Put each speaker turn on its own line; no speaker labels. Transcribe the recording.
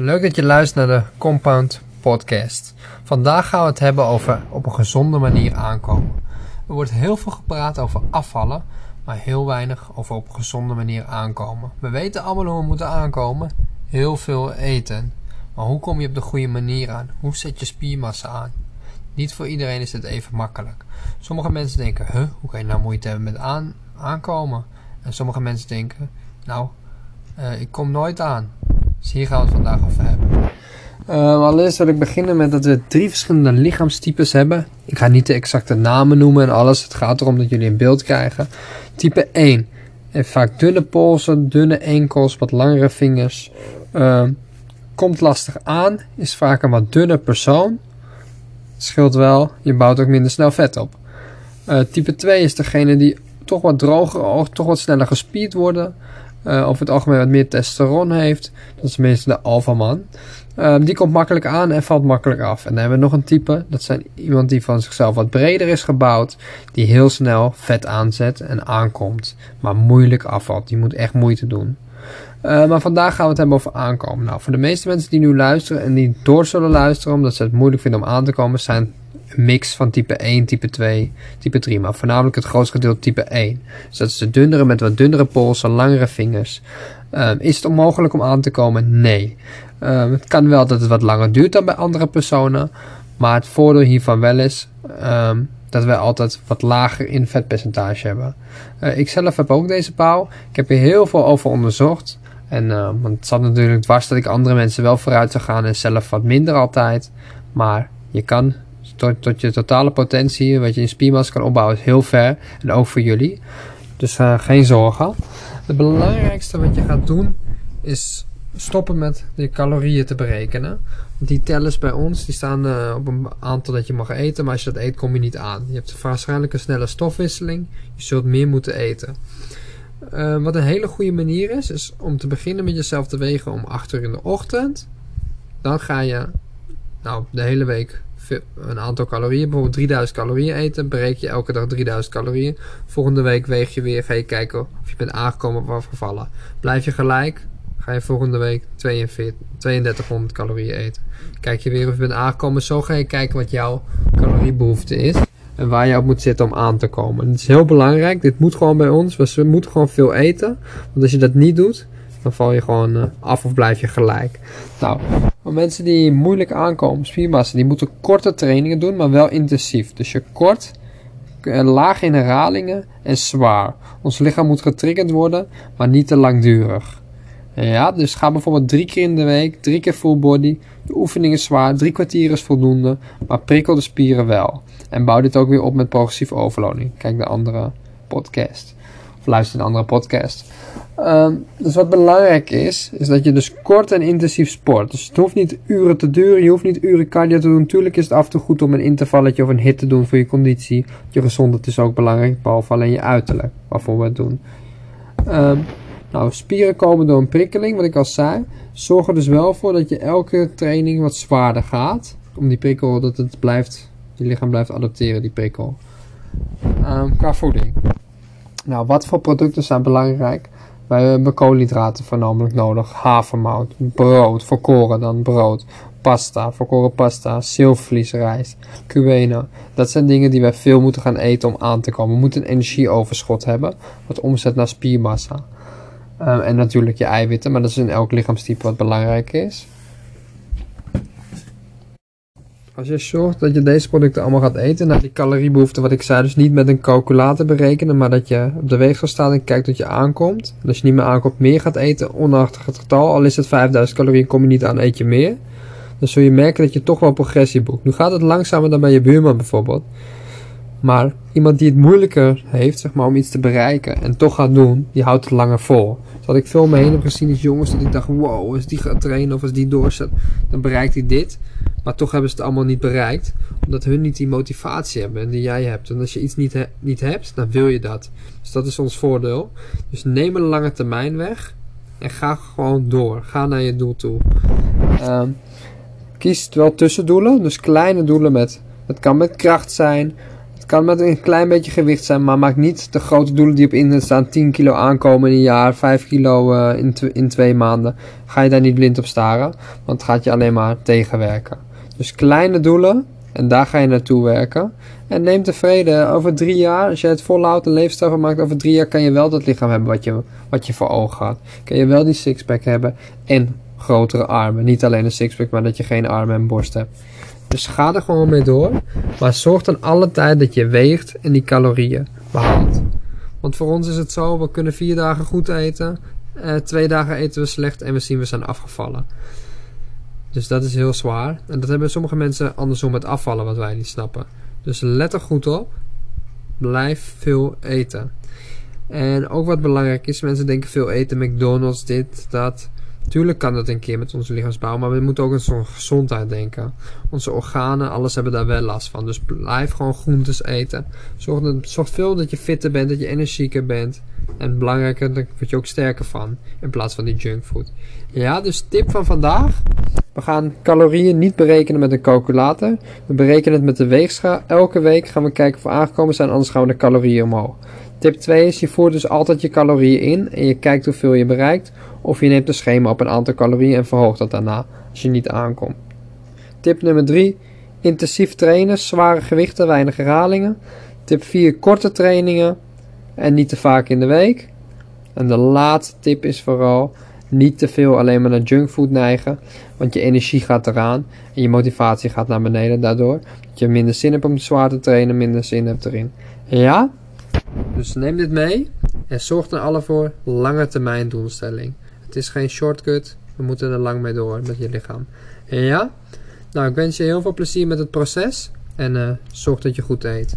Leuk dat je luistert naar de Compound Podcast. Vandaag gaan we het hebben over op een gezonde manier aankomen. Er wordt heel veel gepraat over afvallen, maar heel weinig over op een gezonde manier aankomen. We weten allemaal hoe we moeten aankomen: heel veel eten. Maar hoe kom je op de goede manier aan? Hoe zet je spiermassa aan? Niet voor iedereen is het even makkelijk. Sommige mensen denken: huh, hoe kan je nou moeite hebben met aan, aankomen? En sommige mensen denken: nou, uh, ik kom nooit aan. Dus hier gaan we het vandaag over hebben. Uh, allereerst wil ik beginnen met dat we drie verschillende lichaamstypes hebben. Ik ga niet de exacte namen noemen en alles. Het gaat erom dat jullie een beeld krijgen. Type 1 heeft vaak dunne polsen, dunne enkels, wat langere vingers. Uh, komt lastig aan, is vaak een wat dunne persoon. Scheelt wel, je bouwt ook minder snel vet op. Uh, type 2 is degene die toch wat droger, toch wat sneller gespierd worden uh, over het algemeen wat meer testosteron heeft. Dat is meestal de alfaman. Uh, die komt makkelijk aan en valt makkelijk af. En dan hebben we nog een type. Dat zijn iemand die van zichzelf wat breder is gebouwd. Die heel snel vet aanzet en aankomt. Maar moeilijk afvalt. Die moet echt moeite doen. Uh, maar vandaag gaan we het hebben over aankomen. Nou, voor de meeste mensen die nu luisteren en die door zullen luisteren omdat ze het moeilijk vinden om aan te komen, zijn mix van type 1, type 2, type 3. Maar voornamelijk het grootste gedeelte type 1. Dus dat is de dunnere met wat dunnere polsen, langere vingers. Um, is het onmogelijk om aan te komen? Nee. Um, het kan wel dat het wat langer duurt dan bij andere personen. Maar het voordeel hiervan wel is um, dat wij altijd wat lager in vetpercentage hebben. Uh, ik zelf heb ook deze paal. Ik heb hier heel veel over onderzocht. En want het zat natuurlijk dwars dat ik andere mensen wel vooruit zou gaan en zelf wat minder altijd. Maar je kan tot, tot je totale potentie, wat je in spiermassa kan opbouwen, is heel ver. En ook voor jullie. Dus uh, geen zorgen. Het belangrijkste wat je gaat doen, is stoppen met de calorieën te berekenen. Want die tellers bij ons, die staan uh, op een aantal dat je mag eten. Maar als je dat eet, kom je niet aan. Je hebt waarschijnlijk een snelle stofwisseling. Je zult meer moeten eten. Uh, wat een hele goede manier is, is om te beginnen met jezelf te wegen om 8 uur in de ochtend. Dan ga je nou, de hele week een aantal calorieën, bijvoorbeeld 3000 calorieën eten, bereik je elke dag 3000 calorieën. Volgende week weeg je weer, ga je kijken of je bent aangekomen of afgevallen. Blijf je gelijk, ga je volgende week 42, 3200 calorieën eten. Kijk je weer of je bent aangekomen, zo ga je kijken wat jouw caloriebehoefte is. En waar je op moet zitten om aan te komen. Het is heel belangrijk, dit moet gewoon bij ons. We moeten gewoon veel eten. Want als je dat niet doet, dan val je gewoon uh, af of blijf je gelijk. Nou, voor mensen die moeilijk aankomen, spiermassa, die moeten korte trainingen doen, maar wel intensief. Dus je kort, uh, laag in herhalingen en zwaar. Ons lichaam moet getriggerd worden, maar niet te langdurig. Ja, dus ga bijvoorbeeld drie keer in de week, drie keer full body. De oefening is zwaar, drie kwartier is voldoende, maar prikkel de spieren wel. En bouw dit ook weer op met progressieve overloading. Kijk de andere podcast. Luister een andere podcast. Um, dus wat belangrijk is, is dat je dus kort en intensief sport. Dus het hoeft niet uren te duren, je hoeft niet uren cardio te doen. Tuurlijk is het af en toe goed om een intervalletje of een hit te doen voor je conditie. Je gezondheid is ook belangrijk, behalve alleen je uiterlijk, waarvoor we het doen. Um, nou, spieren komen door een prikkeling, wat ik al zei. Zorg er dus wel voor dat je elke training wat zwaarder gaat. Om die prikkel, dat het blijft, je lichaam blijft adapteren, die prikkel. Um, qua voeding. Nou, wat voor producten zijn belangrijk? Wij hebben koolhydraten voornamelijk nodig. Havermout, brood, volkoren dan brood, pasta, volkoren pasta, zilvervlies, rijst, quinoa. Dat zijn dingen die wij veel moeten gaan eten om aan te komen. We moeten een energieoverschot hebben, wat omzet naar spiermassa. Um, en natuurlijk je eiwitten, maar dat is in elk lichaamstype wat belangrijk is. Als je zorgt dat je deze producten allemaal gaat eten, naar die caloriebehoefte wat ik zei, dus niet met een calculator berekenen, maar dat je op de weegschaal staat en kijkt dat je aankomt. En als je niet meer aankomt, meer gaat eten, onachtig het getal, al is het 5000 calorieën, kom je niet aan, eet je meer. Dan zul je merken dat je toch wel progressie boekt. Nu gaat het langzamer dan bij je buurman bijvoorbeeld. Maar iemand die het moeilijker heeft, zeg maar, om iets te bereiken en toch gaat doen, die houdt het langer vol. Dus ik veel me heen heb gezien is jongens dat ik dacht, wow, als die gaat trainen of als die doorzet, dan bereikt hij dit. Maar toch hebben ze het allemaal niet bereikt, omdat hun niet die motivatie hebben die jij hebt. En als je iets niet, niet hebt, dan wil je dat. Dus dat is ons voordeel. Dus neem een lange termijn weg en ga gewoon door. Ga naar je doel toe. Um, kies wel tussendoelen, dus kleine doelen met, het kan met kracht zijn, kan met een klein beetje gewicht zijn, maar maak niet de grote doelen die op internet staan. 10 kilo aankomen in een jaar, 5 kilo uh, in, in twee maanden. Ga je daar niet blind op staren, want het gaat je alleen maar tegenwerken. Dus kleine doelen en daar ga je naartoe werken. En neem tevreden, over drie jaar, als je het volhoudt en leefstijl maakt, over drie jaar kan je wel dat lichaam hebben wat je, wat je voor ogen had. Kan je wel die sixpack hebben en grotere armen. Niet alleen een sixpack, maar dat je geen armen en borst hebt. Dus ga er gewoon mee door. Maar zorg dan alle tijd dat je weegt en die calorieën behaalt. Want voor ons is het zo, we kunnen vier dagen goed eten. Eh, twee dagen eten we slecht en we zien we zijn afgevallen. Dus dat is heel zwaar. En dat hebben sommige mensen andersom met afvallen, wat wij niet snappen. Dus let er goed op. Blijf veel eten. En ook wat belangrijk is, mensen denken veel eten, McDonald's, dit, dat. Tuurlijk kan dat een keer met onze lichaamsbouw, maar we moeten ook aan onze gezondheid denken. Onze organen, alles hebben daar wel last van. Dus blijf gewoon groentes eten. Zorg, dat, zorg veel dat je fitter bent, dat je energieker bent. En belangrijker, daar word je ook sterker van. In plaats van die junkfood. Ja, dus tip van vandaag. We gaan calorieën niet berekenen met een calculator. We berekenen het met de weegschaal. Elke week gaan we kijken of we aangekomen zijn, anders gaan we de calorieën omhoog. Tip 2 is, je voert dus altijd je calorieën in en je kijkt hoeveel je bereikt. Of je neemt een schema op een aantal calorieën en verhoogt dat daarna als je niet aankomt. Tip nummer 3, intensief trainen, zware gewichten, weinig herhalingen. Tip 4, korte trainingen en niet te vaak in de week. En de laatste tip is vooral niet te veel alleen maar naar junkfood neigen, want je energie gaat eraan en je motivatie gaat naar beneden daardoor. Dat je minder zin hebt om zwaar te trainen, minder zin hebt erin. Ja? Dus neem dit mee en zorg er alle voor lange termijn doelstelling. Het is geen shortcut, we moeten er lang mee door met je lichaam. Ja? Nou, ik wens je heel veel plezier met het proces en uh, zorg dat je goed eet.